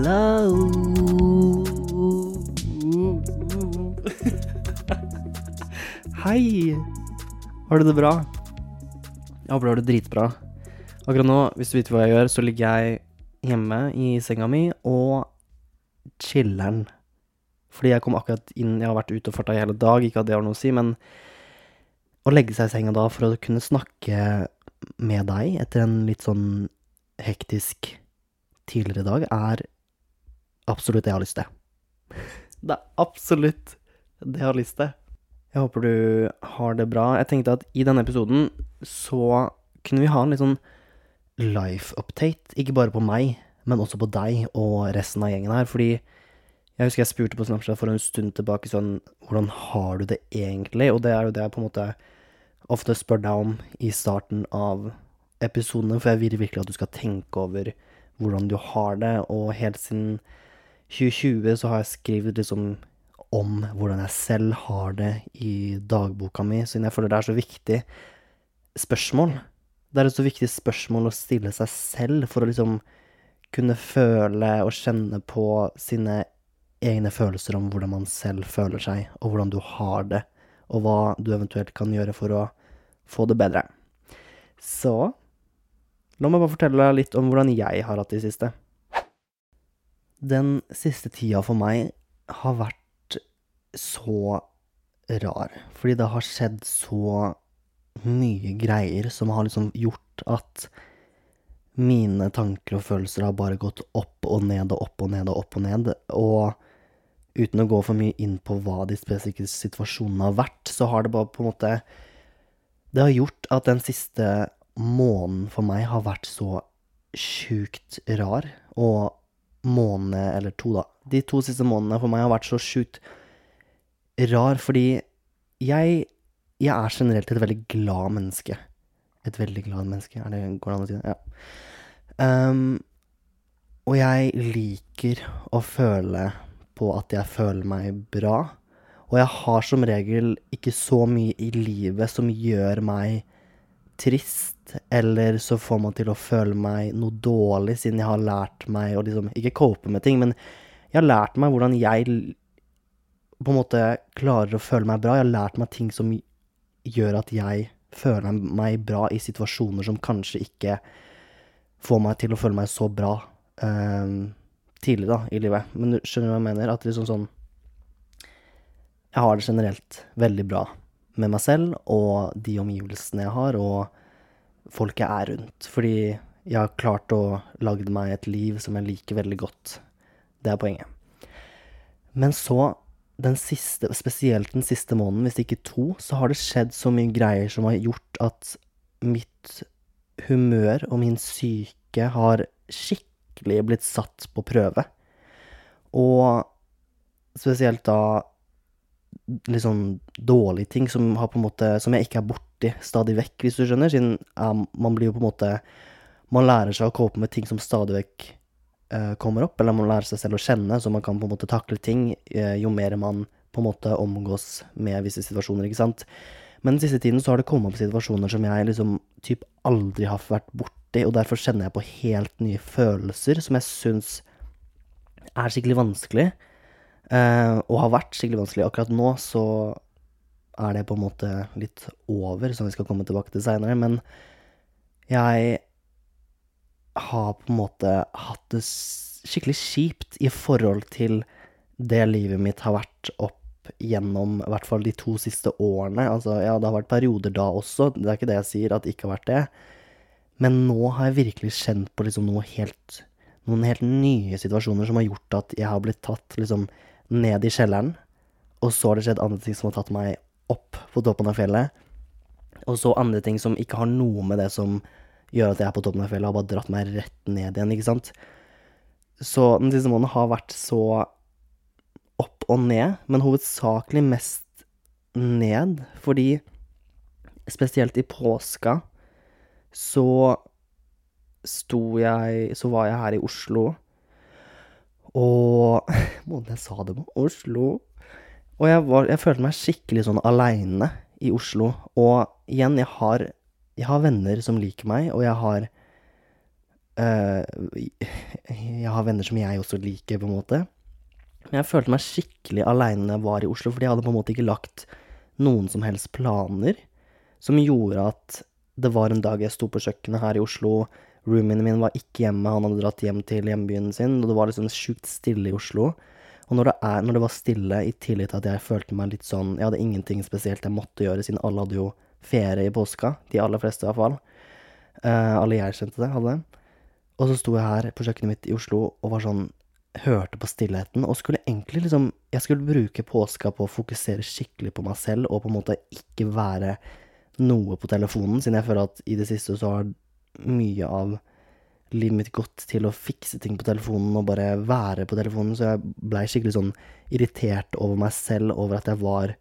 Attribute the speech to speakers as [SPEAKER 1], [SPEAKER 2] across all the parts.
[SPEAKER 1] Hello. Hei. Har du det bra? Jeg håper du har det dritbra. Akkurat nå, hvis du vet hva jeg gjør, så ligger jeg hjemme i senga mi og chiller'n. Fordi jeg kom akkurat inn Jeg har vært ute og farta i hele dag, ikke at det har noe å si, men å legge seg i senga da for å kunne snakke med deg etter en litt sånn hektisk tidligere dag, er absolutt det jeg har lyst til. Det er absolutt det jeg har lyst til. Jeg håper du har det bra. Jeg tenkte at i denne episoden så kunne vi ha en litt sånn life update. Ikke bare på meg, men også på deg og resten av gjengen her. Fordi jeg husker jeg spurte på Snapchat for en stund tilbake sånn Hvordan har du det egentlig? Og det er jo det jeg på en måte ofte spør deg om i starten av episodene, for jeg vil virkelig at du skal tenke over hvordan du har det, og helt siden 2020 så har jeg skrevet liksom om hvordan jeg selv har det i dagboka mi, siden jeg føler det er så viktig spørsmål. Det er et så viktig spørsmål å stille seg selv for å liksom kunne føle og kjenne på sine egne følelser om hvordan man selv føler seg, og hvordan du har det, og hva du eventuelt kan gjøre for å få det bedre. Så la meg bare fortelle deg litt om hvordan jeg har hatt det i siste. Den siste tida for meg har vært så rar, fordi det har skjedd så mye greier som har liksom gjort at mine tanker og følelser har bare gått opp og ned og opp og ned og opp og ned. Og uten å gå for mye inn på hva de spesifikke situasjonene har vært, så har det bare på en måte Det har gjort at den siste måneden for meg har vært så sjukt rar. Og måned eller to, da. De to siste månedene for meg har vært så sjukt rar, fordi jeg Jeg er generelt et veldig glad menneske. Et veldig glad menneske, er det går det an å si det? Ja. Um, og jeg liker å føle på at jeg føler meg bra. Og jeg har som regel ikke så mye i livet som gjør meg trist, eller så får man til å føle meg noe dårlig, siden jeg har lært meg å liksom Ikke cope med ting, men jeg har lært meg hvordan jeg på en måte klarer å føle meg bra. Jeg har lært meg ting som gjør at jeg føler meg bra i situasjoner som kanskje ikke får meg til å føle meg så bra um, tidlig da, i livet. Men du skjønner hva jeg mener? At liksom sånn Jeg har det generelt veldig bra med meg selv og de omgivelsene jeg har, og folk jeg er rundt. Fordi jeg har klart å lage meg et liv som jeg liker veldig godt. Det er poenget. Men så, den siste, spesielt den siste måneden, hvis ikke to, så har det skjedd så mye greier som har gjort at mitt humør og min syke har skikkelig blitt satt på prøve. Og spesielt da litt sånn dårlige ting som, har på en måte, som jeg ikke er borti stadig vekk, hvis du skjønner. Siden ja, man blir jo på en måte Man lærer seg å cope med ting som stadig vekk uh, kommer opp, eller man lærer seg selv å kjenne, så man kan på en måte takle ting uh, jo mer man på en måte omgås med visse situasjoner, ikke sant. Men den siste tiden så har det kommet opp situasjoner som jeg liksom typ aldri har vært borti, og derfor kjenner jeg på helt nye følelser som jeg syns er skikkelig vanskelig. uh, og har vært skikkelig vanskelig. Akkurat nå så er det på en måte litt over, som vi skal komme tilbake til seinere. Men jeg har på en måte hatt det skikkelig kjipt i forhold til det livet mitt har vært opp gjennom i hvert fall de to siste årene. Altså, ja, det har vært perioder da også, det er ikke det jeg sier at det ikke har vært det. Men nå har jeg virkelig kjent på liksom noe helt Noen helt nye situasjoner som har gjort at jeg har blitt tatt liksom ned i kjelleren. Og så har det skjedd andre ting som har tatt meg opp på toppen av fjellet. Og så andre ting som ikke har noe med det som gjør at jeg er på toppen av fjellet, har bare dratt meg rett ned igjen, ikke sant. Så den siste måneden har vært så opp og ned, men hovedsakelig mest ned, fordi spesielt i påska så sto jeg Så var jeg her i Oslo, og Måten jeg sa det på Oslo. Og jeg, var, jeg følte meg skikkelig sånn aleine i Oslo. Og igjen, jeg har, jeg har venner som liker meg, og jeg har øh, Jeg har venner som jeg også liker, på en måte. Men jeg følte meg skikkelig aleine når jeg var i Oslo, fordi jeg hadde på en måte ikke lagt noen som helst planer som gjorde at det var en dag jeg sto på kjøkkenet her i Oslo, roomien min var ikke hjemme, han hadde dratt hjem til hjembyen sin, og det var liksom sjukt stille i Oslo. Og når det, er, når det var stille, i tillegg til at jeg følte meg litt sånn Jeg hadde ingenting spesielt jeg måtte gjøre, siden alle hadde jo ferie i påska. De aller fleste, i hvert fall. Uh, alle jeg kjente det, hadde. Og så sto jeg her på kjøkkenet mitt i Oslo og var sånn Hørte på stillheten og skulle egentlig liksom Jeg skulle bruke påska på å fokusere skikkelig på meg selv og på en måte ikke være noe på telefonen, siden jeg føler at i det siste så har mye av livet mitt gått til å fikse ting på telefonen og bare være på telefonen, så jeg blei skikkelig sånn irritert over meg selv, over at jeg var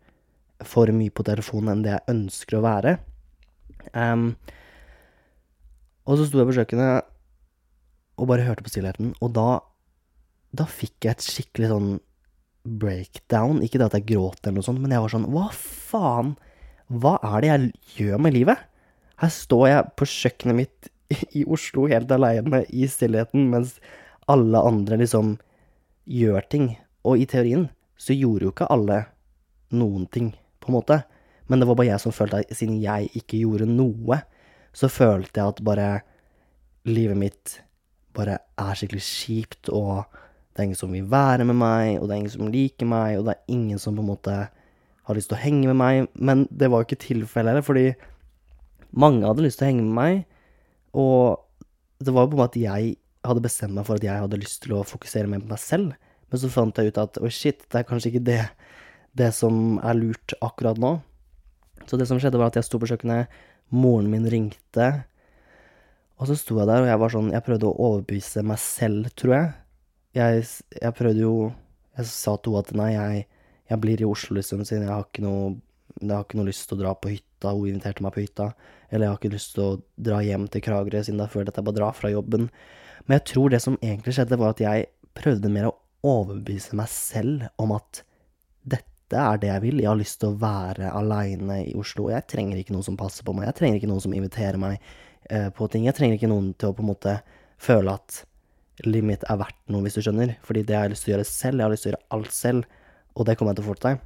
[SPEAKER 1] for mye på telefonen enn det jeg ønsker å være. Um, og så sto jeg på kjøkkenet og bare hørte på stillheten, og da, da fikk jeg et skikkelig sånn breakdown. Ikke det at jeg gråt eller noe sånt, men jeg var sånn Hva faen? Hva er det jeg gjør med livet? Her står jeg på kjøkkenet mitt i Oslo helt aleine i stillheten, mens alle andre liksom gjør ting. Og i teorien så gjorde jo ikke alle noen ting, på en måte. Men det var bare jeg som følte at siden jeg ikke gjorde noe, så følte jeg at bare livet mitt bare er skikkelig kjipt, og det er ingen som vil være med meg, og det er ingen som liker meg, og det er ingen som på en måte har lyst til å henge med meg. Men det var jo ikke tilfellet heller, fordi mange hadde lyst til å henge med meg, og det var jo på en måte at jeg hadde bestemt meg for at jeg hadde lyst til å fokusere mer på meg selv. Men så fant jeg ut at oi, shit, det er kanskje ikke det, det som er lurt akkurat nå. Så det som skjedde, var at jeg sto på kjøkkenet, moren min ringte, og så sto jeg der, og jeg var sånn Jeg prøvde å overbevise meg selv, tror jeg. Jeg, jeg prøvde jo Jeg sa til henne at nei, jeg, jeg blir i Oslo, liksom, siden jeg har ikke noe lyst til å dra på hytta. Hun inviterte meg på hytta. Eller jeg har ikke lyst til å dra hjem til Kragerø, siden da føler jeg at jeg bare drar fra jobben. Men jeg tror det som egentlig skjedde, var at jeg prøvde mer å overbevise meg selv om at dette er det jeg vil. Jeg har lyst til å være aleine i Oslo. Jeg trenger ikke noen som passer på meg. Jeg trenger ikke noen som inviterer meg eh, på ting. Jeg trenger ikke noen til å på en måte føle at livet mitt er verdt noe, hvis du skjønner. Fordi det jeg har lyst til å gjøre selv. Jeg har lyst til å gjøre alt selv, og det kommer jeg til å få til.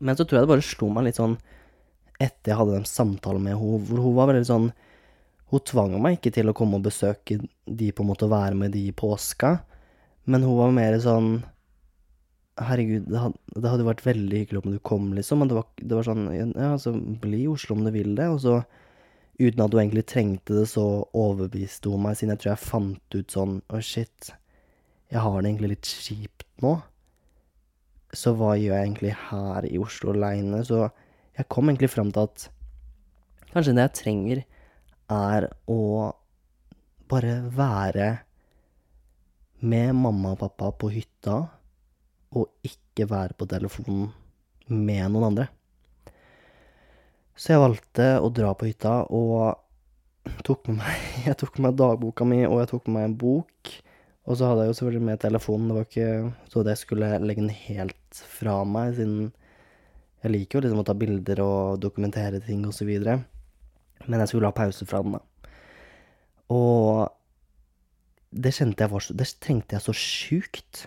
[SPEAKER 1] Men så tror jeg det bare slo meg litt sånn etter jeg hadde den samtalen med henne, hvor hun var veldig sånn Hun tvang meg ikke til å komme og besøke de, på en måte, og være med de i påska, men hun var mer sånn Herregud, det hadde, det hadde vært veldig hyggelig om du kom, liksom. Men det var, det var sånn Ja, altså, bli i Oslo om du vil det. Og så, uten at hun egentlig trengte det, så overbeviste hun meg, siden jeg tror jeg fant ut sånn Å, shit, jeg har det egentlig litt kjipt nå. Så hva gjør jeg egentlig her i Oslo aleine? Så jeg kom egentlig fram til at kanskje det jeg trenger, er å bare være med mamma og pappa på hytta, og ikke være på telefonen med noen andre. Så jeg valgte å dra på hytta, og tok med meg, jeg tok med meg dagboka mi, og jeg tok med meg en bok. Og så hadde jeg jo selvfølgelig med telefonen, det var ikke så det jeg skulle legge den helt fra meg, siden jeg liker jo liksom å ta bilder og dokumentere ting videre. Men jeg skulle ha pause fra den, da. Og det kjente jeg så Det trengte jeg så sjukt.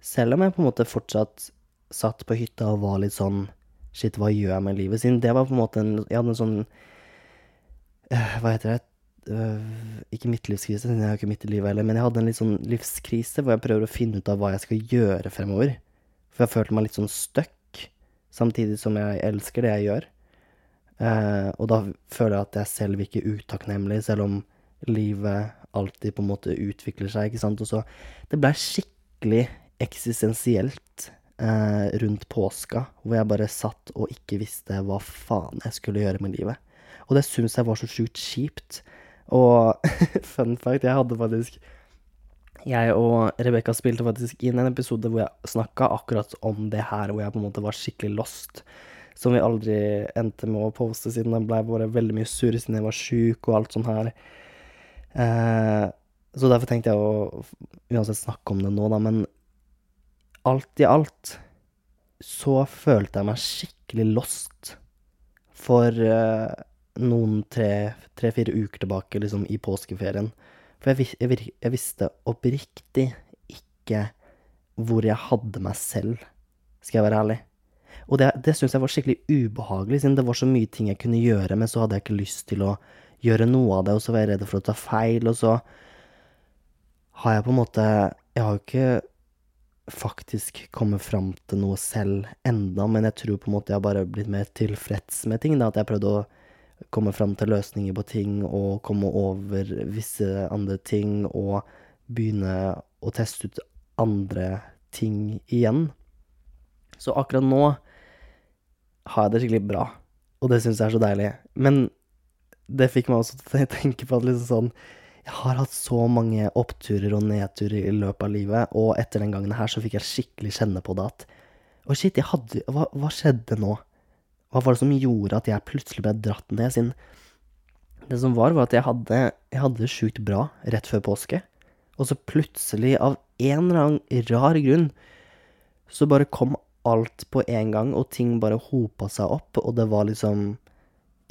[SPEAKER 1] Selv om jeg på en måte fortsatt satt på hytta og var litt sånn Shit, hva gjør jeg med livet? Siden det var på en måte en Jeg hadde en sånn øh, Hva heter det? Øh, ikke midtlivskrise, siden jeg har ikke midt i livet heller, men jeg hadde en litt sånn livskrise hvor jeg prøver å finne ut av hva jeg skal gjøre fremover. For jeg følte meg litt sånn stuck. Samtidig som jeg elsker det jeg gjør. Eh, og da føler jeg at jeg selv ikke er utakknemlig, selv om livet alltid på en måte utvikler seg, ikke sant. Og så Det blei skikkelig eksistensielt eh, rundt påska, hvor jeg bare satt og ikke visste hva faen jeg skulle gjøre med livet. Og det syns jeg var så sjukt kjipt. Og fun fact, jeg hadde faktisk Jeg og Rebekka spilte faktisk inn en episode hvor jeg snakka akkurat om det her, hvor jeg på en måte var skikkelig lost. Som vi aldri endte med å poste, siden den blei bare veldig mye sur siden jeg var sjuk og alt sånt her. Eh, så derfor tenkte jeg å uansett snakke om det nå, da. Men alt i alt så følte jeg meg skikkelig lost for eh, noen tre-fire tre, uker tilbake, liksom, i påskeferien. For jeg, jeg, jeg visste oppriktig ikke hvor jeg hadde meg selv, skal jeg være ærlig. Og det, det syns jeg var skikkelig ubehagelig, siden det var så mye ting jeg kunne gjøre, men så hadde jeg ikke lyst til å gjøre noe av det, og så var jeg redd for å ta feil, og så har jeg på en måte Jeg har jo ikke faktisk kommet fram til noe selv enda, men jeg tror på en måte jeg har bare blitt mer tilfreds med ting, da, at jeg prøvde å komme fram til løsninger på ting og komme over visse andre ting og begynne å teste ut andre ting igjen. Så akkurat nå har jeg det skikkelig bra, og det syns jeg er så deilig. Men det fikk meg også til å tenke på at liksom sånn Jeg har hatt så mange oppturer og nedturer i løpet av livet, og etter den gangen her så fikk jeg skikkelig kjenne på det at Å, shit, jeg hadde hva, hva skjedde nå? Hva var det som gjorde at jeg plutselig ble dratt ned? Siden det som var, var at jeg hadde, jeg hadde det sjukt bra rett før påske. Og så plutselig, av en eller annen rar grunn, så bare kom alt på en gang, og ting bare hopa seg opp, og det var liksom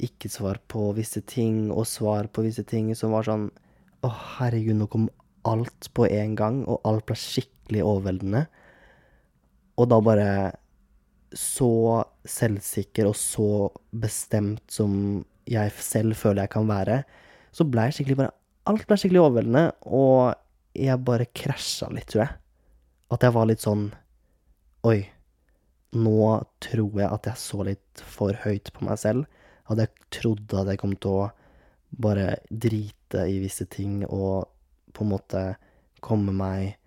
[SPEAKER 1] ikke svar på visse ting, og svar på visse ting som var sånn Å, herregud, nå kom alt på en gang, og alt ble skikkelig overveldende. Og da bare så selvsikker og så bestemt som jeg selv føler jeg kan være, så ble jeg skikkelig bare Alt ble skikkelig overveldende, og jeg bare krasja litt, tror jeg. At jeg var litt sånn Oi, nå tror jeg at jeg så litt for høyt på meg selv. At jeg trodde at jeg kom til å bare drite i visse ting og på en måte komme meg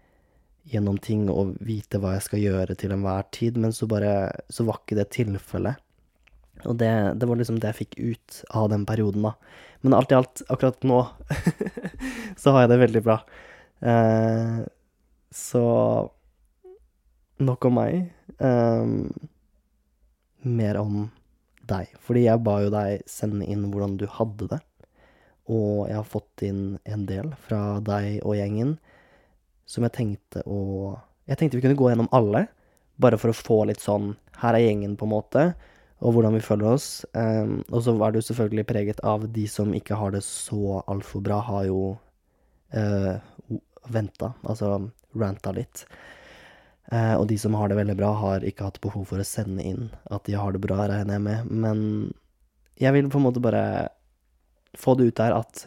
[SPEAKER 1] gjennom ting og vite hva jeg skal gjøre til enhver tid, men så bare Så var ikke det tilfellet. Og det, det var liksom det jeg fikk ut av den perioden, da. Men alt i alt, akkurat nå, så har jeg det veldig bra. Eh, så nok om meg. Eh, mer om deg. Fordi jeg ba jo deg sende inn hvordan du hadde det. Og jeg har fått inn en del fra deg og gjengen som jeg tenkte å Jeg tenkte vi kunne gå gjennom alle, bare for å få litt sånn Her er gjengen, på en måte, og hvordan vi føler oss. Um, og så det jo selvfølgelig preget av de som ikke har det så altfor bra, har jo uh, venta, altså ranta litt. Uh, og de som har det veldig bra, har ikke hatt behov for å sende inn at de har det bra, regner jeg med. Men jeg vil på en måte bare få det ut der at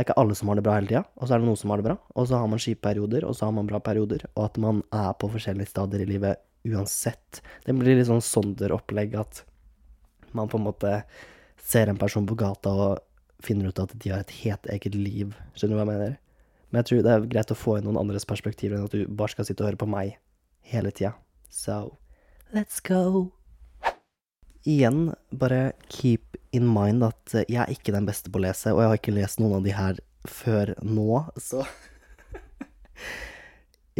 [SPEAKER 1] det er ikke alle som har det bra hele tida, og så er det noen som har det bra. Og så har man kjipe perioder, og så har man bra perioder. Og at man er på forskjellige stadier i livet uansett. Det blir litt sånn Sonder-opplegg at man på en måte ser en person på gata og finner ut at de har et helt eget liv. Skjønner du hva jeg mener? Men jeg tror det er greit å få inn noen andres perspektiver enn at du bare skal sitte og høre på meg hele tida. So let's go. Igjen, bare keep in mind at eh, jeg er ikke den beste på å lese, og jeg har ikke lest noen av de her før nå, så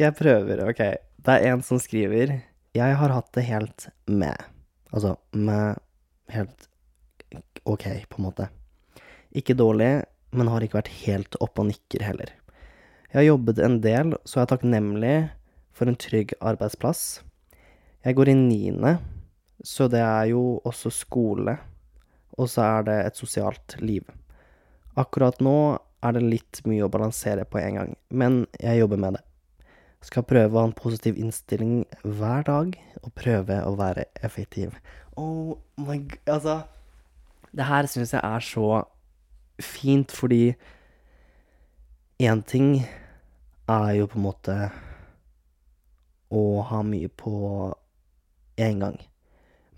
[SPEAKER 1] Jeg prøver, OK. Det er en som skriver Jeg har hatt det helt med. Altså med helt OK, på en måte. Ikke dårlig, men har ikke vært helt oppe og nikker heller. Jeg har jobbet en del, så jeg er takknemlig for en trygg arbeidsplass. Jeg går i niende, så det er jo også skole, og så er det et sosialt liv. Akkurat nå er det litt mye å balansere på en gang, men jeg jobber med det. Skal prøve å ha en positiv innstilling hver dag, og prøve å være effektiv. Oh my god, altså Det her syns jeg er så fint, fordi én ting er jo på en måte å ha mye på én gang.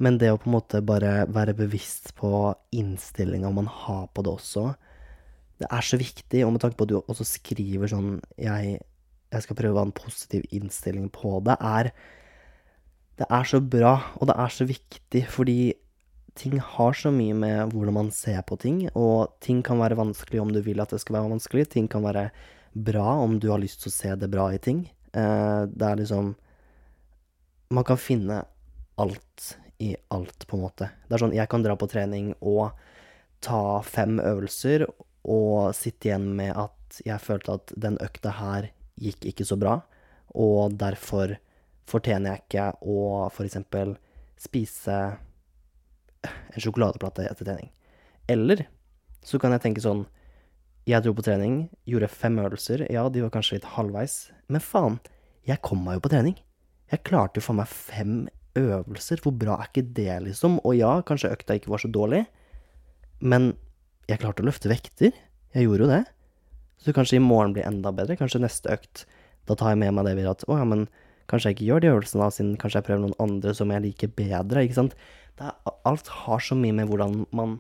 [SPEAKER 1] Men det å på en måte bare være bevisst på innstillinga man har på det også, det er så viktig. Og med tanke på at du også skriver sånn jeg, jeg skal prøve å ha en positiv innstilling på det, er Det er så bra, og det er så viktig, fordi ting har så mye med hvordan man ser på ting, og ting kan være vanskelig om du vil at det skal være vanskelig. Ting kan være bra om du har lyst til å se det bra i ting. Eh, det er liksom Man kan finne alt i alt, på en måte. Det er sånn, jeg kan dra på trening og ta fem øvelser og sitte igjen med at jeg følte at den økta her gikk ikke så bra, og derfor fortjener jeg ikke å eksempel spise en sjokoladeplate etter trening. Eller så kan jeg tenke sånn Jeg dro på trening, gjorde fem øvelser. Ja, de var kanskje litt halvveis, men faen, jeg kom meg jo på trening. Jeg klarte jo faen meg fem øvelser. Hvor bra er ikke det, liksom? Og ja, kanskje økta ikke var så dårlig, men jeg klarte å løfte vekter. Jeg gjorde jo det. Så kanskje i morgen blir enda bedre. Kanskje neste økt Da tar jeg med meg det videre at å ja, men kanskje jeg ikke gjør de øvelsene, da, siden kanskje jeg prøver noen andre som jeg liker bedre. Ikke sant? Er, alt har så mye med hvordan man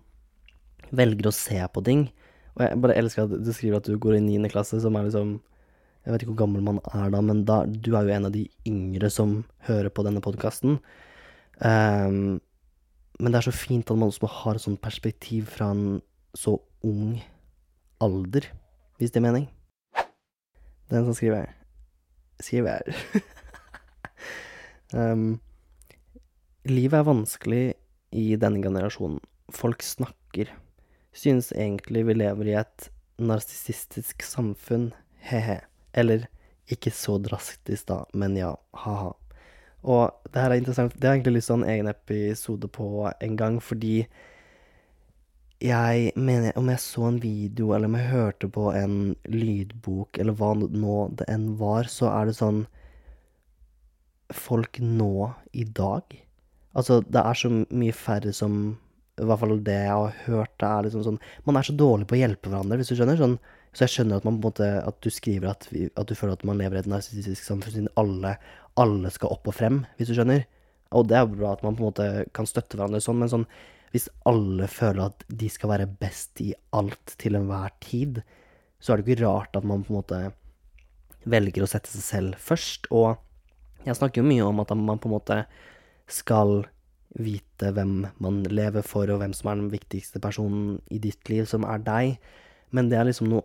[SPEAKER 1] velger å se på ting. Og jeg bare elsker at du skriver at du går i niende klasse, som er liksom Jeg vet ikke hvor gammel man er da, men da, du er jo en av de yngre som hører på denne podkasten. Um, ehm, men det er så fint at man også har et sånt perspektiv fra en så ung alder, hvis det er mening. Den som skriver Skriver um, Livet er vanskelig i denne generasjonen. Folk snakker. Synes egentlig vi lever i et narsissistisk samfunn, he-he. Eller ikke så drastisk, da, men ja, ha-ha. Og det her er interessant. Det har egentlig lyst til å ha en egen episode på en gang, fordi jeg mener Om jeg så en video, eller om jeg hørte på en lydbok, eller hva nå det enn var, så er det sånn Folk nå i dag Altså, det er så mye færre som I hvert fall det jeg har hørt, det er liksom sånn Man er så dårlig på å hjelpe hverandre, hvis du skjønner. Sånn, så jeg skjønner at man på en måte At du skriver at, at du føler at man lever i et narsissistisk samfunn siden alle, alle skal opp og frem, hvis du skjønner. Og det er bra at man på en måte kan støtte hverandre sånn, men sånn Hvis alle føler at de skal være best i alt til enhver tid, så er det ikke rart at man på en måte velger å sette seg selv først. Og jeg snakker jo mye om at man på en måte skal vite hvem man lever for, og hvem som er den viktigste personen i ditt liv, som er deg. Men det er liksom noe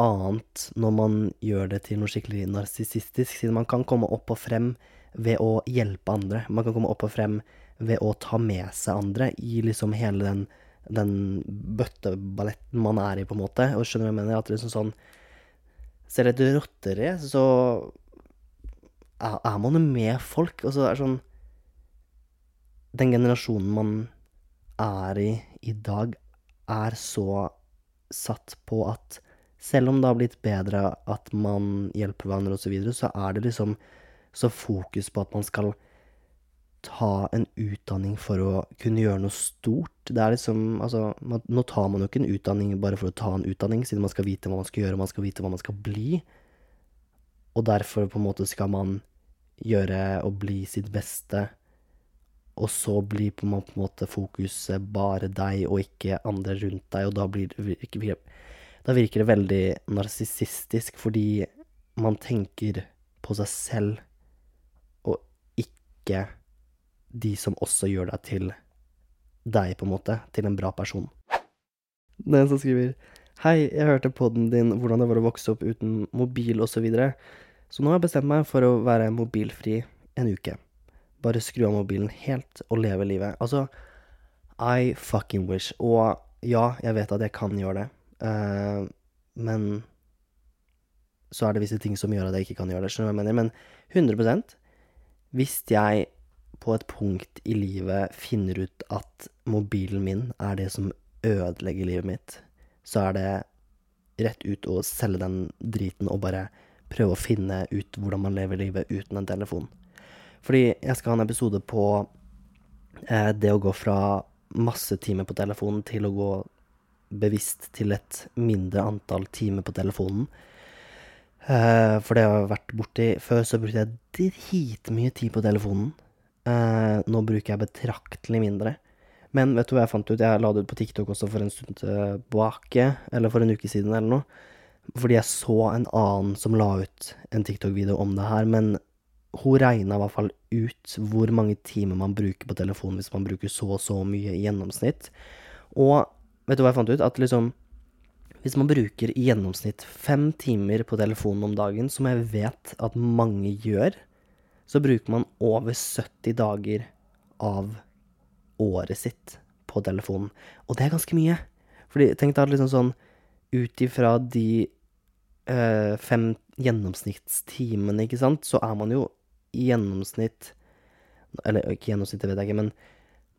[SPEAKER 1] annet når man gjør det til noe skikkelig narsissistisk, siden man kan komme opp og frem ved å hjelpe andre. Man kan komme opp og frem ved å ta med seg andre i liksom hele den, den bøtteballetten man er i, på en måte. Og skjønner du hva jeg mener? At liksom sånn Ser et rotterace, så er man jo med folk, og så er det sånn den generasjonen man er i i dag, er så satt på at selv om det har blitt bedre at man hjelper hverandre osv., så, videre, så er det liksom så fokus på at man skal ta en utdanning for å kunne gjøre noe stort. Det er liksom Altså, man, nå tar man jo ikke en utdanning bare for å ta en utdanning, siden man skal vite hva man skal gjøre, man skal vite hva man skal bli. Og derfor på en måte skal man gjøre og bli sitt beste og så blir på en måte fokuset bare deg og ikke andre rundt deg, og da, blir, da virker det veldig narsissistisk, fordi man tenker på seg selv, og ikke de som også gjør deg til deg, på en måte, til en bra person. Den som skriver Hei, jeg hørte poden din hvordan det var å vokse opp uten mobil osv., så, videre. så nå har jeg bestemt meg for å være mobilfri en uke. Bare skru av mobilen helt og leve livet. Altså, I fucking wish. Og ja, jeg vet at jeg kan gjøre det, men så er det visse ting som gjør at jeg ikke kan gjøre det. Skjønner du hva jeg mener? Men 100% Hvis jeg på et punkt i livet finner ut at mobilen min er det som ødelegger livet mitt, så er det rett ut å selge den driten og bare prøve å finne ut hvordan man lever livet uten en telefon. Fordi jeg skal ha en episode på eh, det å gå fra masse timer på telefonen til å gå bevisst til et mindre antall timer på telefonen. Eh, for det jeg har vært borti før, så brukte jeg dritmye tid på telefonen. Eh, nå bruker jeg betraktelig mindre. Men vet du hva jeg fant ut? Jeg la det ut på TikTok også for en stund tilbake, eller for en uke siden eller noe. Fordi jeg så en annen som la ut en TikTok-video om det her, men hun regna i hvert fall ut hvor mange timer man bruker på telefonen hvis man bruker så og så mye i gjennomsnitt. Og vet du hva jeg fant ut? At liksom Hvis man bruker i gjennomsnitt fem timer på telefonen om dagen, som jeg vet at mange gjør, så bruker man over 70 dager av året sitt på telefonen. Og det er ganske mye. Fordi tenk deg liksom sånn ut ifra de øh, fem gjennomsnittstimene, ikke sant, så er man jo i gjennomsnitt Eller ikke gjennomsnitt, det vet jeg ikke, men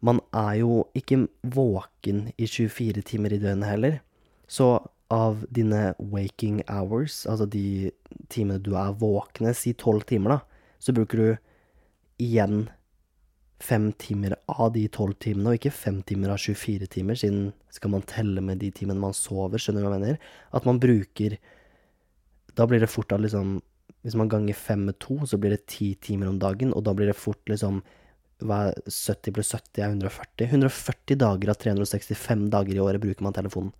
[SPEAKER 1] man er jo ikke våken i 24 timer i døgnet heller. Så av dine waking hours, altså de timene du er våkne, si tolv timer, da, så bruker du igjen fem timer av de tolv timene, og ikke fem timer av 24 timer, siden skal man telle med de timene man sover, skjønner du hva jeg mener? At man bruker Da blir det fort at liksom Hvis man ganger fem med to, så blir det ti timer om dagen, og da blir det fort liksom hva er 70 pluss 70 er 140. 140 dager av 365 dager i året bruker man telefonen.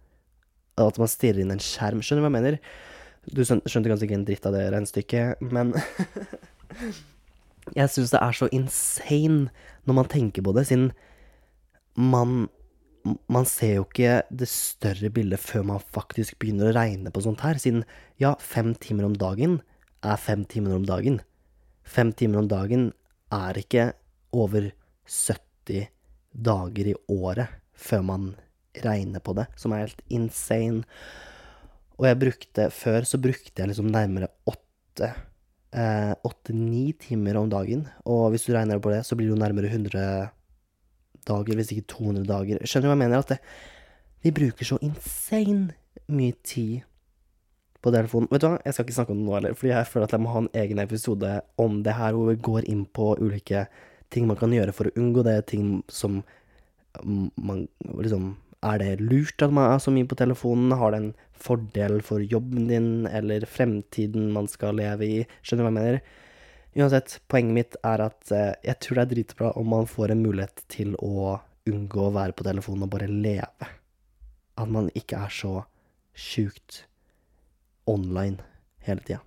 [SPEAKER 1] At man stirrer inn en skjerm. Skjønner du hva jeg mener? Du skjønte kanskje ikke en dritt av det regnestykket, men Jeg syns det er så insane når man tenker på det, siden man man ser jo ikke det større bildet før man faktisk begynner å regne på sånt her, siden ja, fem timer om dagen er fem timer om dagen. Fem timer om dagen er ikke over 70 dager i året før man regner på det, som er helt insane. Og jeg brukte Før så brukte jeg liksom nærmere åtte åtte-ni timer om dagen. Og hvis du regner på det, så blir det jo nærmere 100 dager, hvis ikke 200 dager. Skjønner du hva jeg mener? At det, vi bruker så insane mye tid på telefonen. Vet du hva, jeg skal ikke snakke om det nå heller, fordi jeg føler at jeg må ha en egen episode om det her, hvor vi går inn på ulike ting man kan gjøre for å unngå det, ting som man liksom er det lurt at man er så mye på telefonen? Har det en fordel for jobben din eller fremtiden man skal leve i? Skjønner du hva jeg mener? Uansett, poenget mitt er at eh, jeg tror det er dritbra om man får en mulighet til å unngå å være på telefonen og bare leve. At man ikke er så sjukt online hele tida.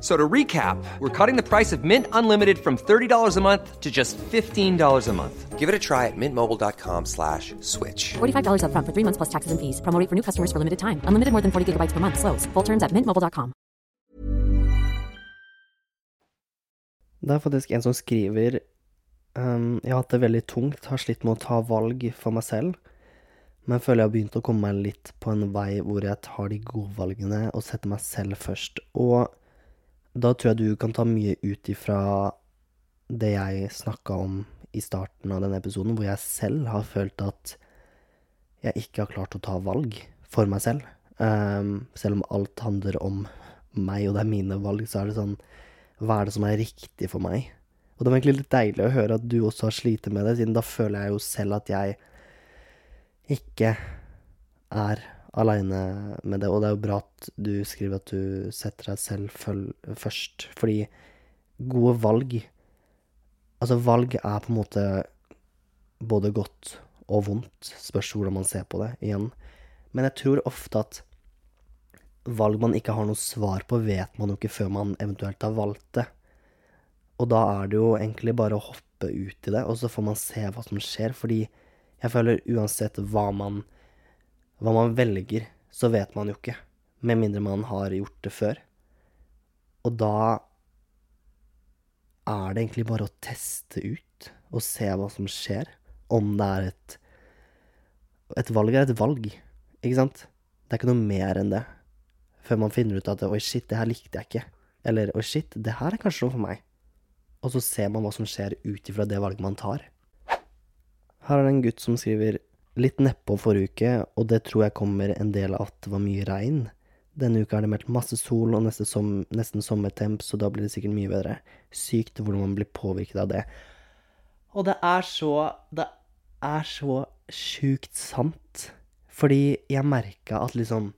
[SPEAKER 2] So to recap, we're cutting the price of Mint Unlimited from $30 a month to just $15 a month.
[SPEAKER 3] Give it a try at mintmobile.com slash switch.
[SPEAKER 4] $45 upfront for three months plus taxes and fees. Promo for new customers for limited time. Unlimited more than 40 gigabytes per month. Slows. Full terms at mintmobile.com.
[SPEAKER 1] Det er faktisk en som skriver um, Jeg har hatt det veldig tungt, har slitt med å ta valg for meg selv, men føler jeg har begynt å komme meg litt på en vei hvor jeg tar de gode valgene og setter meg selv først. Og da tror jeg du kan ta mye ut ifra det jeg snakka om i starten av denne episoden, hvor jeg selv har følt at jeg ikke har klart å ta valg for meg selv. Um, selv om alt handler om meg, og det er mine valg, så er det sånn Hva er det som er riktig for meg? Og det var egentlig litt deilig å høre at du også har slitt med det, siden da føler jeg jo selv at jeg ikke er aleine med det. Og det er jo bra at du skriver at du setter deg selv først, fordi gode valg Altså, valg er på en måte både godt og vondt, spørs hvordan man ser på det, igjen. Men jeg tror ofte at valg man ikke har noe svar på, vet man jo ikke før man eventuelt har valgt det. Og da er det jo egentlig bare å hoppe ut i det, og så får man se hva som skjer, fordi jeg føler uansett hva man, hva man velger, så vet man jo ikke, med mindre man har gjort det før. Og da er det egentlig bare å teste ut og se hva som skjer, om det er et Et valg er et valg, ikke sant? Det er ikke noe mer enn det. Før man finner ut at oi, shit, det her likte jeg ikke. Eller oi, shit, det her er kanskje noe for meg. Og så ser man hva som skjer ut ifra det valget man tar. Her er det en gutt som skriver litt nedpå forrige uke, og det tror jeg kommer en del av at det var mye regn. denne uka er det meldt masse sol og som, nesten sommertemp, så da blir det sikkert mye bedre. Sykt hvordan man blir påvirket av det. Og det er så Det er så sjukt sant. Fordi jeg merka at liksom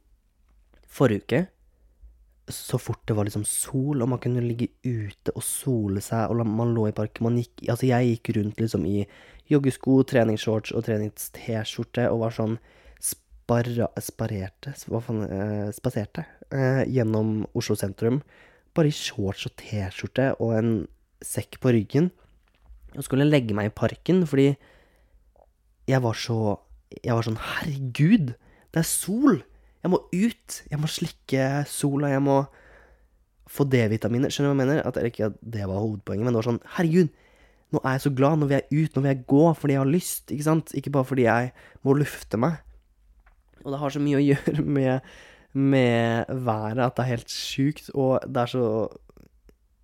[SPEAKER 1] Forrige uke, så fort det var liksom sol, og man kunne ligge ute og sole seg, og man lå i parken Man gikk Altså, jeg gikk rundt liksom i joggesko, treningsshorts og trenings-T-skjorte og var sånn sparra, sparerte Hva faen eh, Spaserte eh, gjennom Oslo sentrum. Bare i shorts og T-skjorte og en sekk på ryggen. Og skulle legge meg i parken fordi jeg var så Jeg var sånn Herregud, det er sol! Jeg må ut! Jeg må slikke sola. Jeg må få D-vitaminer. Skjønner du hva jeg mener? At, ikke at det var hovedpoenget, men det var sånn Herregud, nå er jeg så glad. Nå vil jeg ut. Nå vil jeg gå fordi jeg har lyst. Ikke sant? Ikke bare fordi jeg må lufte meg. Og det har så mye å gjøre med, med været at det er helt sjukt. Og det er så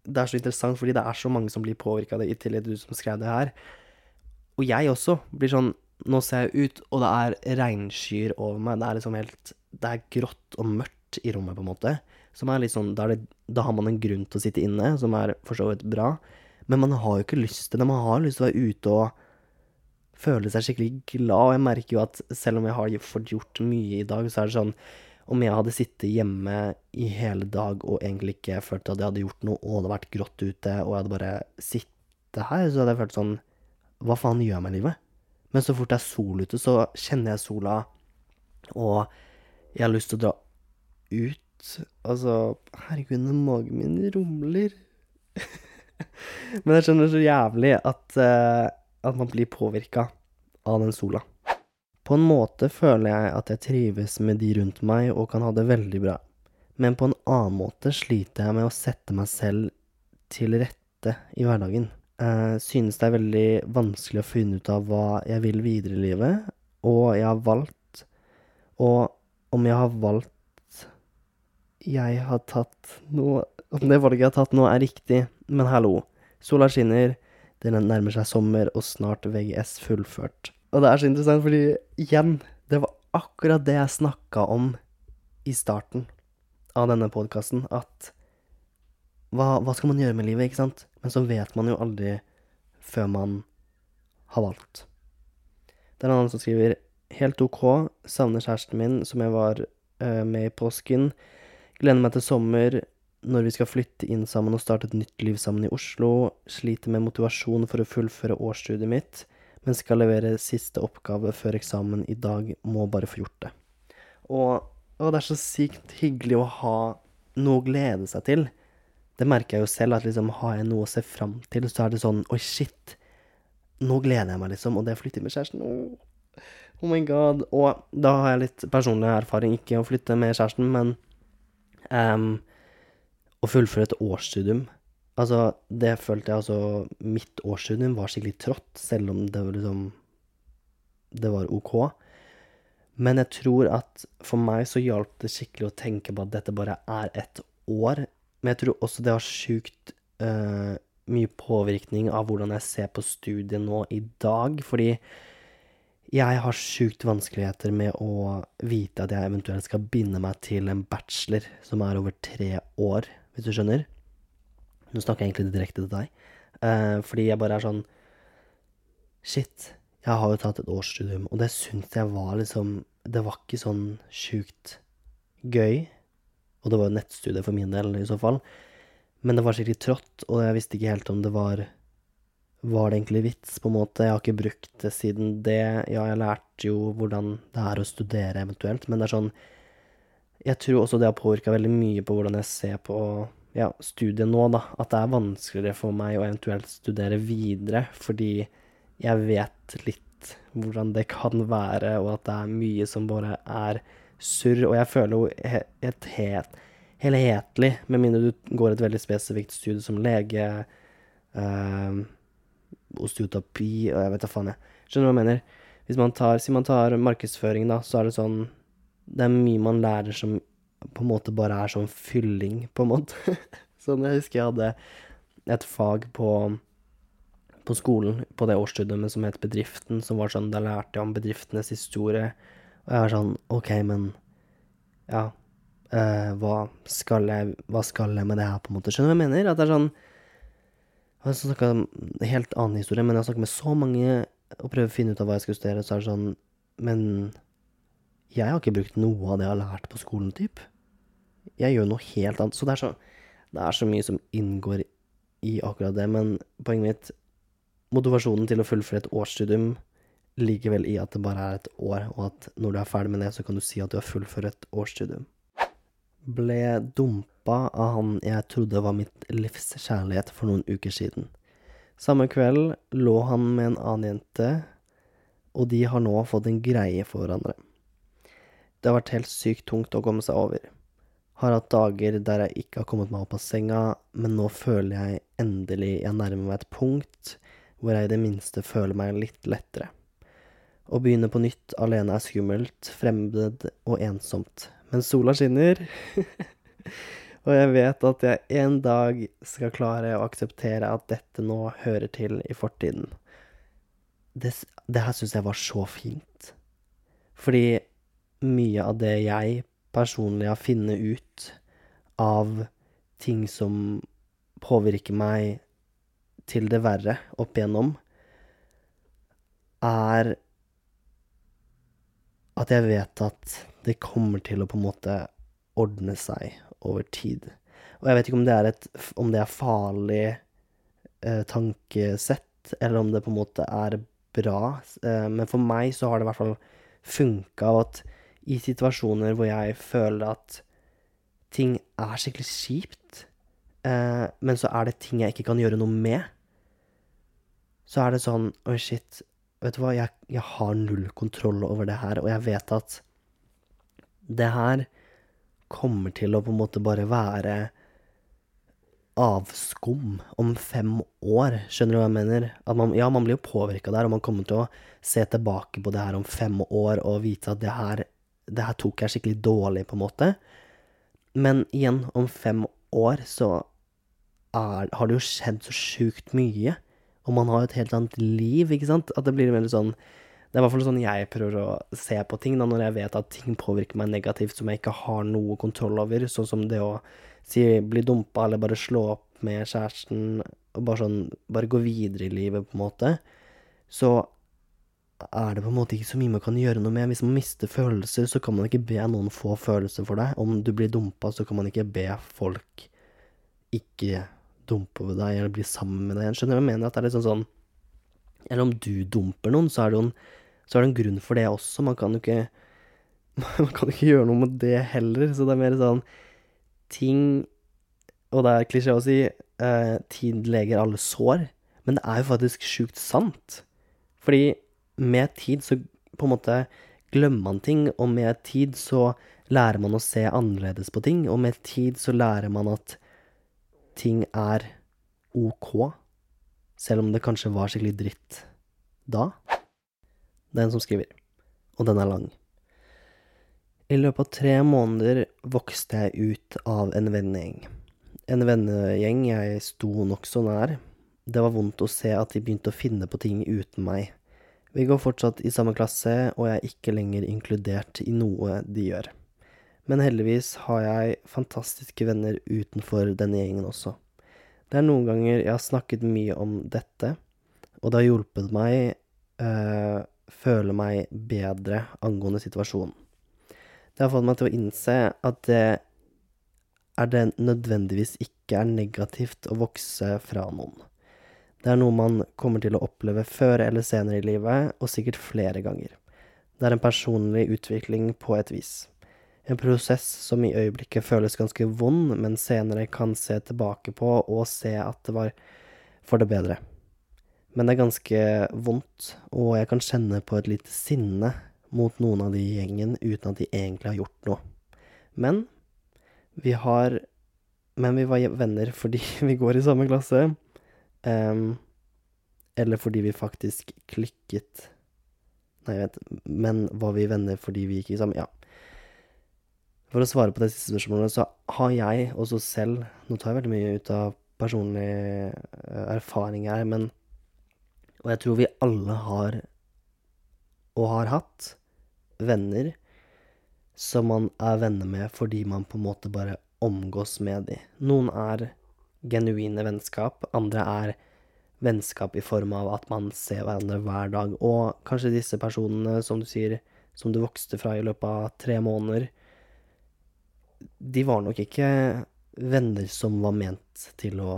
[SPEAKER 1] Det er så interessant fordi det er så mange som blir påvirka av det, i tillegg til du som skrev det her. Og jeg også blir sånn Nå ser jeg ut, og det er regnskyer over meg. Det er liksom helt Det er grått og mørkt i rommet, på en måte. Som er litt sånn Da, det, da har man en grunn til å sitte inne, som er for så vidt bra. Men man har jo ikke lyst til det. Man har lyst til å være ute og føle seg skikkelig glad. Og jeg merker jo at selv om jeg har fått gjort mye i dag, så er det sånn Om jeg hadde sittet hjemme i hele dag og egentlig ikke følt at jeg hadde gjort noe, og det hadde vært grått ute, og jeg hadde bare sittet her, så hadde jeg følt sånn Hva faen gjør jeg med livet? Men så fort det er sol ute, så kjenner jeg sola, og jeg har lyst til å dra ut. Altså Herregud, magen min rumler. Men jeg skjønner så jævlig at, eh, at man blir påvirka av den sola. På en måte føler jeg at jeg trives med de rundt meg og kan ha det veldig bra. Men på en annen måte sliter jeg med å sette meg selv til rette i hverdagen. Jeg synes det er veldig vanskelig å finne ut av hva jeg vil videre i livet, og jeg har valgt Og om jeg har valgt jeg har tatt noe Om det valget jeg har tatt nå, er riktig, men hallo. Sola skinner, det nærmer seg sommer, og snart VGS fullført. Og det er så interessant, fordi igjen, det var akkurat det jeg snakka om i starten av denne podkasten, at hva, hva skal man gjøre med livet, ikke sant? Men så vet man jo aldri før man har valgt. Det er en annen som skriver Helt ok, savner kjæresten min som jeg var uh, med i påsken. Gleder meg til sommer, når vi skal flytte inn sammen og starte et nytt liv sammen i Oslo. Sliter med motivasjon for å fullføre årsstudiet mitt, men skal levere siste oppgave før eksamen i dag. Må bare få gjort det. Og, og det er så sykt hyggelig å ha noe å glede seg til. Det merker jeg jo selv, at liksom har jeg noe å se fram til, så er det sånn Oi, shit. Nå gleder jeg meg, liksom. Og det å flytte med kjæresten oh. oh my god. Og da har jeg litt personlig erfaring, ikke å flytte med kjæresten, men em, å fullføre et årsstudium. Altså, det følte jeg altså Mitt årsstudium var skikkelig trått, selv om det var liksom Det var ok. Men jeg tror at for meg så hjalp det skikkelig å tenke på at dette bare er ett år. Men jeg tror også det har sjukt uh, mye påvirkning av hvordan jeg ser på studiet nå i dag. Fordi jeg har sjukt vanskeligheter med å vite at jeg eventuelt skal binde meg til en bachelor som er over tre år, hvis du skjønner. Nå snakker jeg egentlig direkte til deg. Uh, fordi jeg bare er sånn Shit, jeg har jo tatt et årsstudium, og det syns jeg var liksom Det var ikke sånn sjukt gøy. Og det var jo nettstudie for min del, i så fall. Men det var skikkelig trått, og jeg visste ikke helt om det var Var det egentlig vits, på en måte? Jeg har ikke brukt det siden det. Ja, jeg lærte jo hvordan det er å studere, eventuelt, men det er sånn Jeg tror også det har påvirka veldig mye på hvordan jeg ser på ja, studiet nå, da. At det er vanskeligere for meg å eventuelt studere videre, fordi jeg vet litt hvordan det kan være, og at det er mye som bare er surr. Og jeg føler jo he- et helt helhetlig, med mindre du går et veldig spesifikt studie som lege, øh, osteotopi og jeg vet da faen, jeg. Skjønner du hva jeg mener? Hvis man tar, Si man tar markedsføring, da, så er det sånn Det er mye man lærer som på en måte bare er sånn fylling, på en måte. sånn, jeg husker jeg hadde et fag på på skolen, på det årsstudiet som het Bedriften, som var sånn, da lærte jeg om bedriftenes historie. Og jeg var sånn, ok, men ja, eh, hva, skal jeg, hva skal jeg med det her, på en måte? Skjønner du hva jeg mener? At det er sånn Jeg har snakka en helt annen historie, men jeg har snakket med så mange og prøvd å finne ut av hva jeg skal studere, så er det sånn Men jeg har ikke brukt noe av det jeg har lært på skolen, typ. Jeg gjør noe helt annet. Så det er så, det er så mye som inngår i akkurat det, men poenget mitt Motivasjonen til å fullføre et årsstudium ligger vel i at det bare er et år, og at når du er ferdig med det, så kan du si at du har fullført et årsstudium. Ble dumpa av han jeg trodde var mitt livs kjærlighet for noen uker siden. Samme kveld lå han med en annen jente, og de har nå fått en greie for hverandre. Det har vært helt sykt tungt å komme seg over. Har hatt dager der jeg ikke har kommet meg opp av senga, men nå føler jeg endelig jeg nærmer meg et punkt hvor jeg i det minste føler meg litt lettere. Å begynne på nytt alene er skummelt, fremmed og ensomt. Men sola skinner, og jeg vet at jeg en dag skal klare å akseptere at dette nå hører til i fortiden. Det, det her syns jeg var så fint. Fordi mye av det jeg personlig har funnet ut av ting som påvirker meg til det verre opp igjennom, er at jeg vet at det kommer til å på en måte ordne seg over tid. Og jeg vet ikke om det er, et, om det er farlig eh, tankesett, eller om det på en måte er bra. Eh, men for meg så har det i hvert fall funka at i situasjoner hvor jeg føler at ting er skikkelig kjipt, eh, men så er det ting jeg ikke kan gjøre noe med, så er det sånn Oi, shit, vet du hva, jeg, jeg har null kontroll over det her, og jeg vet at det her kommer til å på en måte bare være avskum om fem år. Skjønner du hva jeg mener? Man, ja, man blir jo påvirka der, og man kommer til å se tilbake på det her om fem år og vite at det her, det her tok jeg skikkelig dårlig, på en måte. Men igjen, om fem år så er, har det jo skjedd så sjukt mye. Og man har jo et helt annet liv, ikke sant? At det blir veldig sånn Det er i hvert fall sånn jeg prøver å se på ting, da, når jeg vet at ting påvirker meg negativt som jeg ikke har noe kontroll over, sånn som det å si bli dumpa eller bare slå opp med kjæresten, og bare sånn Bare gå videre i livet, på en måte. Så er det på en måte ikke så mye man kan gjøre noe med. Hvis man mister følelser, så kan man ikke be noen få følelser for deg. Om du blir dumpa, så kan man ikke be folk ikke dumpe over deg, eller bli sammen med deg. Skjønner du jeg mener? At det er litt sånn sånn Eller om du dumper noen, så er det jo en, så er det en grunn for det også. Man kan jo ikke Man kan ikke gjøre noe med det heller. Så det er mer sånn Ting Og det er klisjé å si eh, tid leger alle sår, men det er jo faktisk sjukt sant. Fordi med tid så på en måte glemmer man ting, og med tid så lærer man å se annerledes på ting, og med tid så lærer man at ting er ok, selv om det kanskje var skikkelig dritt da. Det er en som skriver, og den er lang. I løpet av tre måneder vokste jeg ut av en vennegjeng. En vennegjeng jeg sto nokså nær. Det var vondt å se at de begynte å finne på ting uten meg. Vi går fortsatt i samme klasse, og jeg er ikke lenger inkludert i noe de gjør. Men heldigvis har jeg fantastiske venner utenfor denne gjengen også. Det er noen ganger jeg har snakket mye om dette, og det har hjulpet meg øh, føle meg bedre angående situasjonen. Det har fått meg til å innse at det er det nødvendigvis ikke er negativt å vokse fra noen. Det er noe man kommer til å oppleve før eller senere i livet, og sikkert flere ganger. Det er en personlig utvikling på et vis. En prosess som i øyeblikket føles ganske vond, men senere kan se tilbake på og se at det var for det bedre. Men det er ganske vondt, og jeg kan kjenne på et lite sinne mot noen av de i gjengen uten at de egentlig har gjort noe. Men vi har Men vi var venner fordi vi går i samme klasse. Um, eller fordi vi faktisk klikket Nei, vent. Men var vi venner fordi vi gikk i sammen? Ja. For å svare på det siste spørsmålet, så har jeg også selv Nå tar jeg veldig mye ut av personlig erfaring her, men Og jeg tror vi alle har, og har hatt, venner som man er venner med fordi man på en måte bare omgås med de. Noen er genuine vennskap, andre er vennskap i form av at man ser hverandre hver dag. Og kanskje disse personene, som du sier, som du vokste fra i løpet av tre måneder, de var nok ikke venner som var ment til å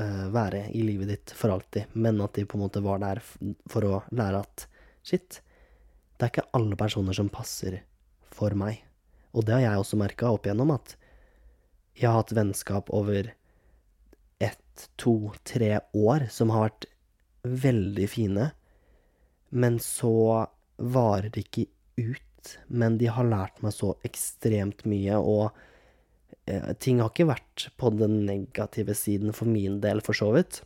[SPEAKER 1] uh, være i livet ditt for alltid, men at de på en måte var der for å lære at shit, det er ikke alle personer som passer for meg. Og det har jeg også merka opp igjennom, at jeg har hatt vennskap over ett, to, tre år som har vært veldig fine, men så varer det ikke ut. Men de har lært meg så ekstremt mye, og eh, ting har ikke vært på den negative siden for min del, for så vidt.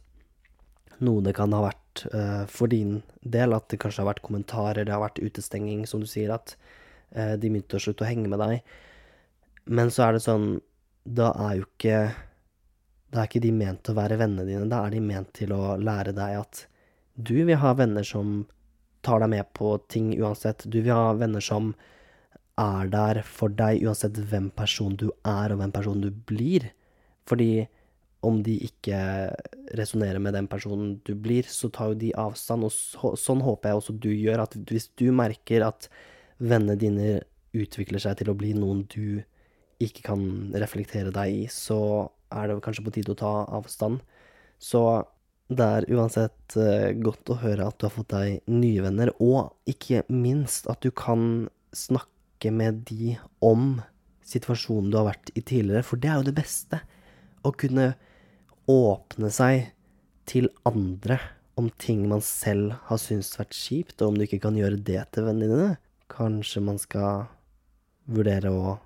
[SPEAKER 1] Noe det kan ha vært eh, for din del, at det kanskje har vært kommentarer, det har vært utestenging, som du sier, at eh, de begynte å slutte å henge med deg. Men så er det sånn, da er jo ikke Da er ikke de ment til å være vennene dine, da er de ment til å lære deg at du vil ha venner som tar deg med på ting uansett. Du vil ha venner som er der for deg uansett hvem person du er, og hvem person du blir. Fordi om de ikke resonnerer med den personen du blir, så tar jo de avstand. Og så, sånn håper jeg også du gjør. At hvis du merker at vennene dine utvikler seg til å bli noen du ikke kan reflektere deg i, så er det kanskje på tide å ta avstand. Så det er uansett eh, godt å høre at du har fått deg nye venner, og ikke minst at du kan snakke med de om situasjonen du har vært i tidligere, for det er jo det beste. Å kunne åpne seg til andre om ting man selv har syntes vært kjipt, og om du ikke kan gjøre det til vennene dine. Kanskje man skal vurdere å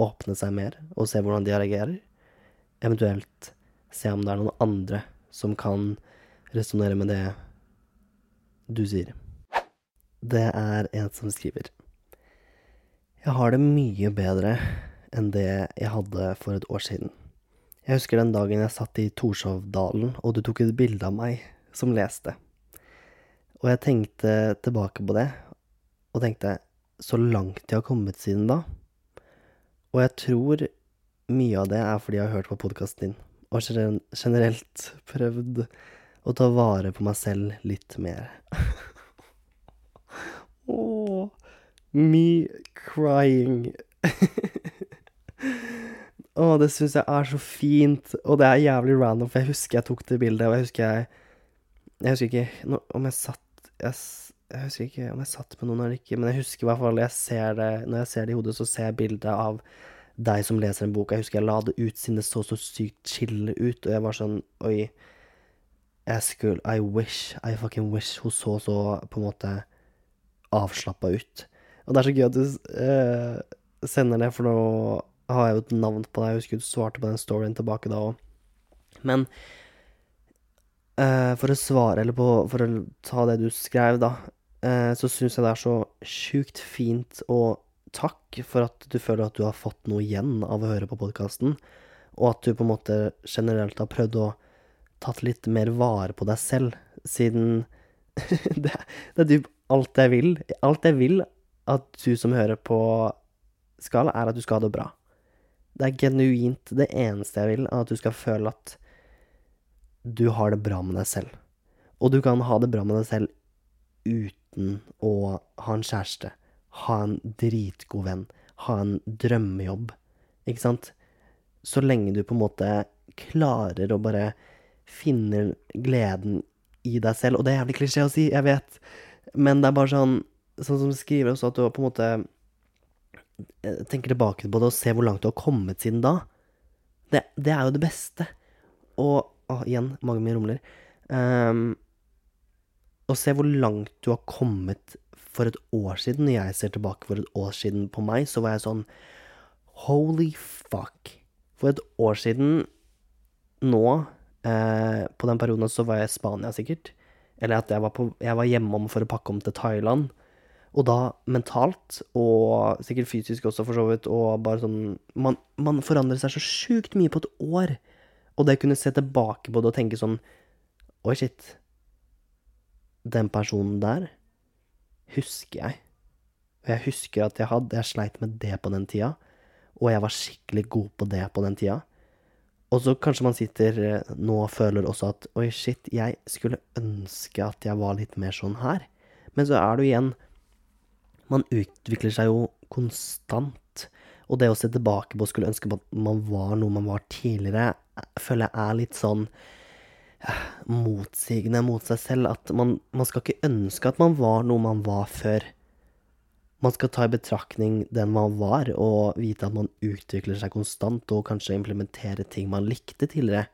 [SPEAKER 1] åpne seg mer og se hvordan de reagerer. Eventuelt se om det er noen andre som kan resonnere med det du sier. Det er en som skriver. Jeg har det mye bedre enn det jeg hadde for et år siden. Jeg husker den dagen jeg satt i Torshovdalen, og du tok et bilde av meg som leste. Og jeg tenkte tilbake på det, og tenkte så langt jeg har kommet siden da. Og jeg tror mye av det er fordi jeg har hørt på podkasten din og generelt prøvd å ta vare på meg selv litt mer. Oh, me crying. Å, oh, det syns jeg er så fint, og det er jævlig random, for jeg husker jeg tok det bildet, og jeg husker jeg Jeg husker ikke om jeg satt jeg, jeg, husker ikke om jeg satt med noen eller ikke, men jeg husker i hvert fall jeg ser det Når jeg ser det i hodet, så ser jeg bildet av deg som leser en bok. Jeg husker jeg la det ut siden det så så sykt chill ut, og jeg var sånn Oi. Jeg skulle I wish, I fucking wish hun så så på en måte avslappa ut. Og det er så gøy at du uh, sender det, for nå har jeg jo et navn på deg. Jeg husker du svarte på den storyen tilbake da òg. Men eh, for å svare, eller på, for å ta det du skrev, da, uh, så syns jeg det er så sjukt fint og takk for at du føler at du har fått noe igjen av å høre på podkasten, og at du på en måte generelt har prøvd å tatt litt mer vare på deg selv, siden det, det er typ alt jeg vil. Alt jeg vil at du som hører på skal, er at du skal ha det bra. Det er genuint det eneste jeg vil, at du skal føle at du har det bra med deg selv. Og du kan ha det bra med deg selv uten å ha en kjæreste ha en dritgod venn, ha en drømmejobb, ikke sant? Så lenge du på en måte klarer å bare finne gleden i deg selv. Og det er jævlig klisjé å si, jeg vet, men det er bare sånn Sånn som skriver også, at du på en måte eh, tenker tilbake på det og ser hvor langt du har kommet siden da. Det, det er jo det beste. Og å, igjen, magen min rumler. Um, og se hvor langt du har kommet for et år siden, når jeg ser tilbake for et år siden på meg, så var jeg sånn Holy fuck. For et år siden nå, eh, på den perioden, så var jeg i Spania, sikkert. Eller at jeg var, på, jeg var hjemom for å pakke om til Thailand. Og da mentalt, og sikkert fysisk også, for så vidt, og bare sånn Man, man forandrer seg så sjukt mye på et år. Og det kunne se tilbake på det og tenke sånn Oi, shit. Den personen der husker jeg Og jeg husker at jeg hadde Jeg sleit med det på den tida, og jeg var skikkelig god på det på den tida. Og så kanskje man sitter eh, nå og føler også at oi, shit, jeg skulle ønske at jeg var litt mer sånn her. Men så er det jo igjen Man utvikler seg jo konstant. Og det å se tilbake på og skulle ønske at man var noe man var tidligere, føler jeg er litt sånn eh, motsigende mot seg selv. At man, man skal ikke ønske at man var noe man var før. Man skal ta i betraktning den man var, og vite at man utvikler seg konstant, og kanskje implementere ting man likte tidligere.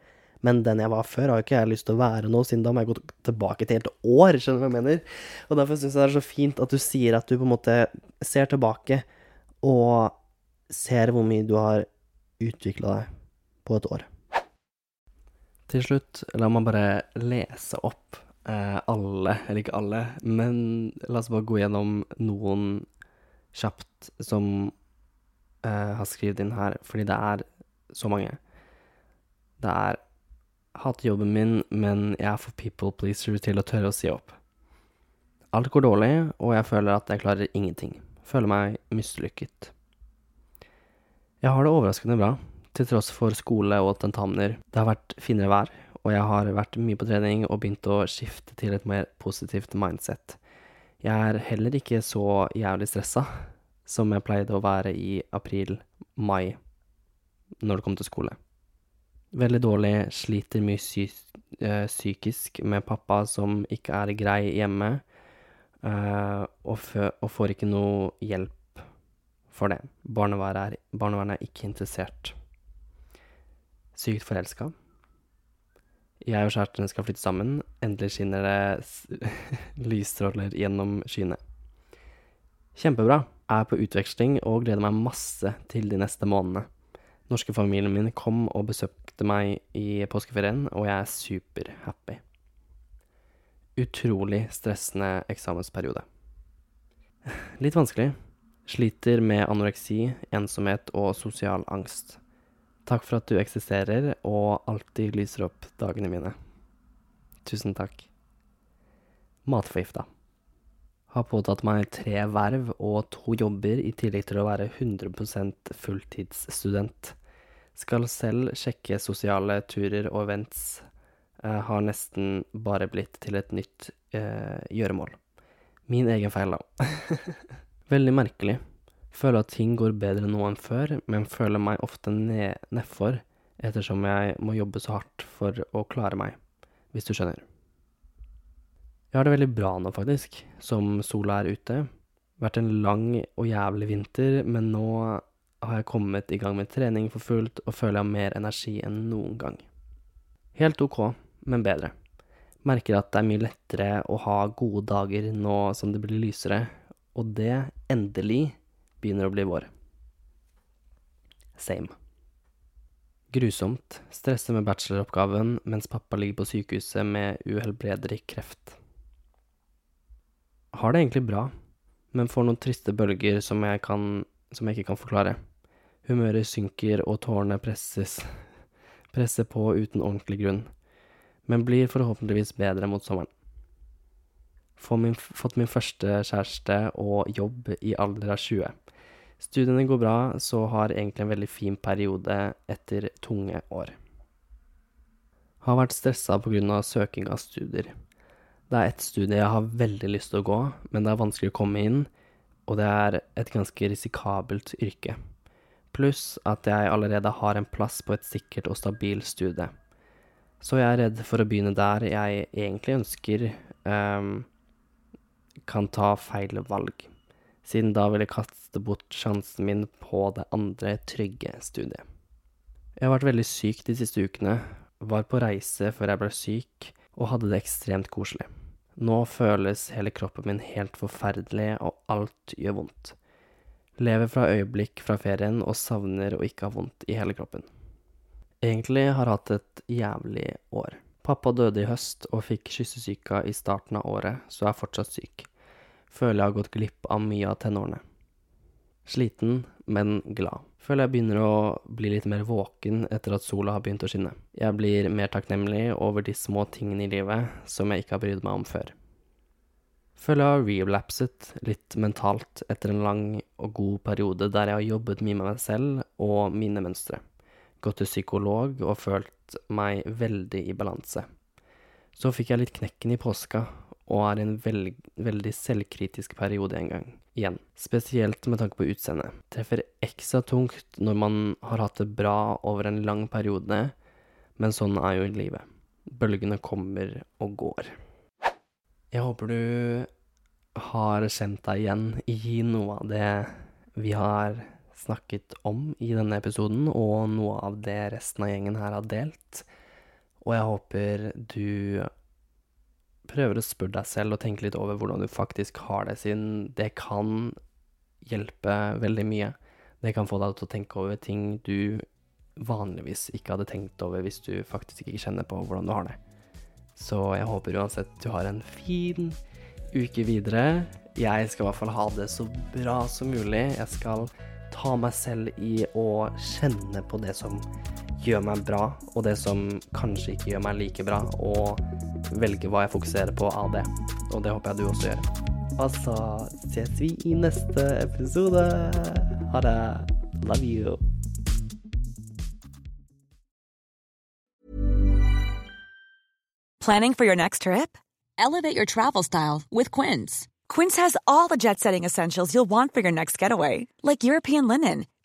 [SPEAKER 1] Men den jeg var før, har jo ikke jeg lyst til å være nå, siden da må jeg gå tilbake til helt år, skjønner du hva jeg mener? Og derfor syns jeg det er så fint at du sier at du på en måte ser tilbake, og ser hvor mye du har utvikla deg på et år. Til slutt, la meg bare lese opp eh, alle, eller ikke alle, men la oss bare gå gjennom noen kjapt som eh, har skrevet inn her, fordi det er så mange. Det er hater jobben min, men jeg er for people pleaser til å tørre å si opp. Alt går dårlig, og jeg føler at jeg klarer ingenting. Føler meg mislykket. Jeg har det overraskende bra, til tross for skole og tentamener. Det har vært finere vær, og jeg har vært mye på trening og begynt å skifte til et mer positivt mindset. Jeg er heller ikke så jævlig stressa som jeg pleide å være i april-mai når det kom til skole. Veldig dårlig, sliter mye øh, psykisk med pappa som ikke er grei hjemme, øh, og, og, får ikke noe hjelp for det. Barnevernet er, barnevernet er ikke interessert. Sykt forelska. Jeg og kjæresten skal flytte sammen. Endelig skinner det lysstråler gjennom skyene. Kjempebra. Jeg er på utveksling og gleder meg masse til de neste månedene. Norske familien min kom og besøkte meg i påskeferien, og jeg er superhappy. Utrolig stressende eksamensperiode. Litt vanskelig. Sliter med anoreksi, ensomhet og sosial angst. Takk for at du eksisterer og alltid lyser opp dagene mine. Tusen takk. Matforgifta. Har påtatt meg tre verv og to jobber i tillegg til å være 100% fulltidsstudent. Skal selv sjekke sosiale turer og events. Jeg har nesten bare blitt til et nytt eh, gjøremål. Min egen feil, da. Veldig merkelig. Føler at ting går bedre nå enn før, men føler meg ofte nedfor ettersom jeg må jobbe så hardt for å klare meg, hvis du skjønner. Jeg har det veldig bra nå, faktisk, som sola er ute. Vært en lang og jævlig vinter, men nå har jeg kommet i gang med trening for fullt og føler jeg har mer energi enn noen gang. Helt ok, men bedre. Merker at det er mye lettere å ha gode dager nå som det blir lysere, og det, endelig, begynner å bli vår. Same. Grusomt. Stresser med bacheloroppgaven mens pappa ligger på sykehuset med uhelbredelig kreft. Har det egentlig bra, men får noen triste bølger som jeg, kan, som jeg ikke kan forklare. Humøret synker og tårene presses, presser på uten ordentlig grunn, men blir forhåpentligvis bedre mot sommeren. Min, fått min første kjæreste og jobb i alder av 20. Studiene går bra, så har egentlig en veldig fin periode etter tunge år. Har vært stressa pga. søking av studier. Det er ett studie jeg har veldig lyst til å gå, men det er vanskelig å komme inn, og det er et ganske risikabelt yrke. Pluss at jeg allerede har en plass på et sikkert og stabilt studie. Så jeg er redd for å begynne der jeg egentlig ønsker, um, kan ta feil valg siden da ville jeg kaste bort sjansen min på det andre trygge studiet. Jeg har vært veldig syk de siste ukene, var på reise før jeg ble syk, og hadde det ekstremt koselig. Nå føles hele kroppen min helt forferdelig, og alt gjør vondt. Lever fra øyeblikk fra ferien og savner å ikke ha vondt i hele kroppen. Egentlig har jeg hatt et jævlig år. Pappa døde i høst og fikk kyssesyka i starten av året, så jeg er fortsatt syk føler jeg har gått glipp av mye av tenårene. Sliten, men glad. Føler jeg begynner å bli litt mer våken etter at sola har begynt å skinne. Jeg blir mer takknemlig over de små tingene i livet som jeg ikke har brydd meg om før. Føler jeg har relapset litt mentalt etter en lang og god periode der jeg har jobbet mye med meg selv og mine mønstre. Gått til psykolog og følt meg veldig i balanse. Så fikk jeg litt knekken i påska og er i en veld, veldig selvkritisk periode en gang igjen. Spesielt med tanke på utseendet. Treffer ekstra tungt når man har hatt det bra over en lang periode, men sånn er jo livet. Bølgene kommer og går. Jeg håper du har kjent deg igjen i noe av det vi har snakket om i denne episoden, og noe av det resten av gjengen her har delt. Og jeg håper du prøver å spørre deg selv og tenke litt over hvordan du faktisk har det, siden det kan hjelpe veldig mye. Det kan få deg til å tenke over ting du vanligvis ikke hadde tenkt over hvis du faktisk ikke kjenner på hvordan du har det. Så jeg håper uansett du har en fin uke videre. Jeg skal i hvert fall ha det så bra som mulig. Jeg skal ta meg selv i å kjenne på det som gjør meg bra, og det som kanskje ikke gjør meg like bra, og velge hva jeg fokuserer på av det. Og det håper jeg du også gjør. Og så ses vi i neste episode. Ha det. Love you.
[SPEAKER 5] Planning for your next trip? Elevate your travel style with Quince. Quince has all the jet setting essentials you'll want for your next getaway, like European linen,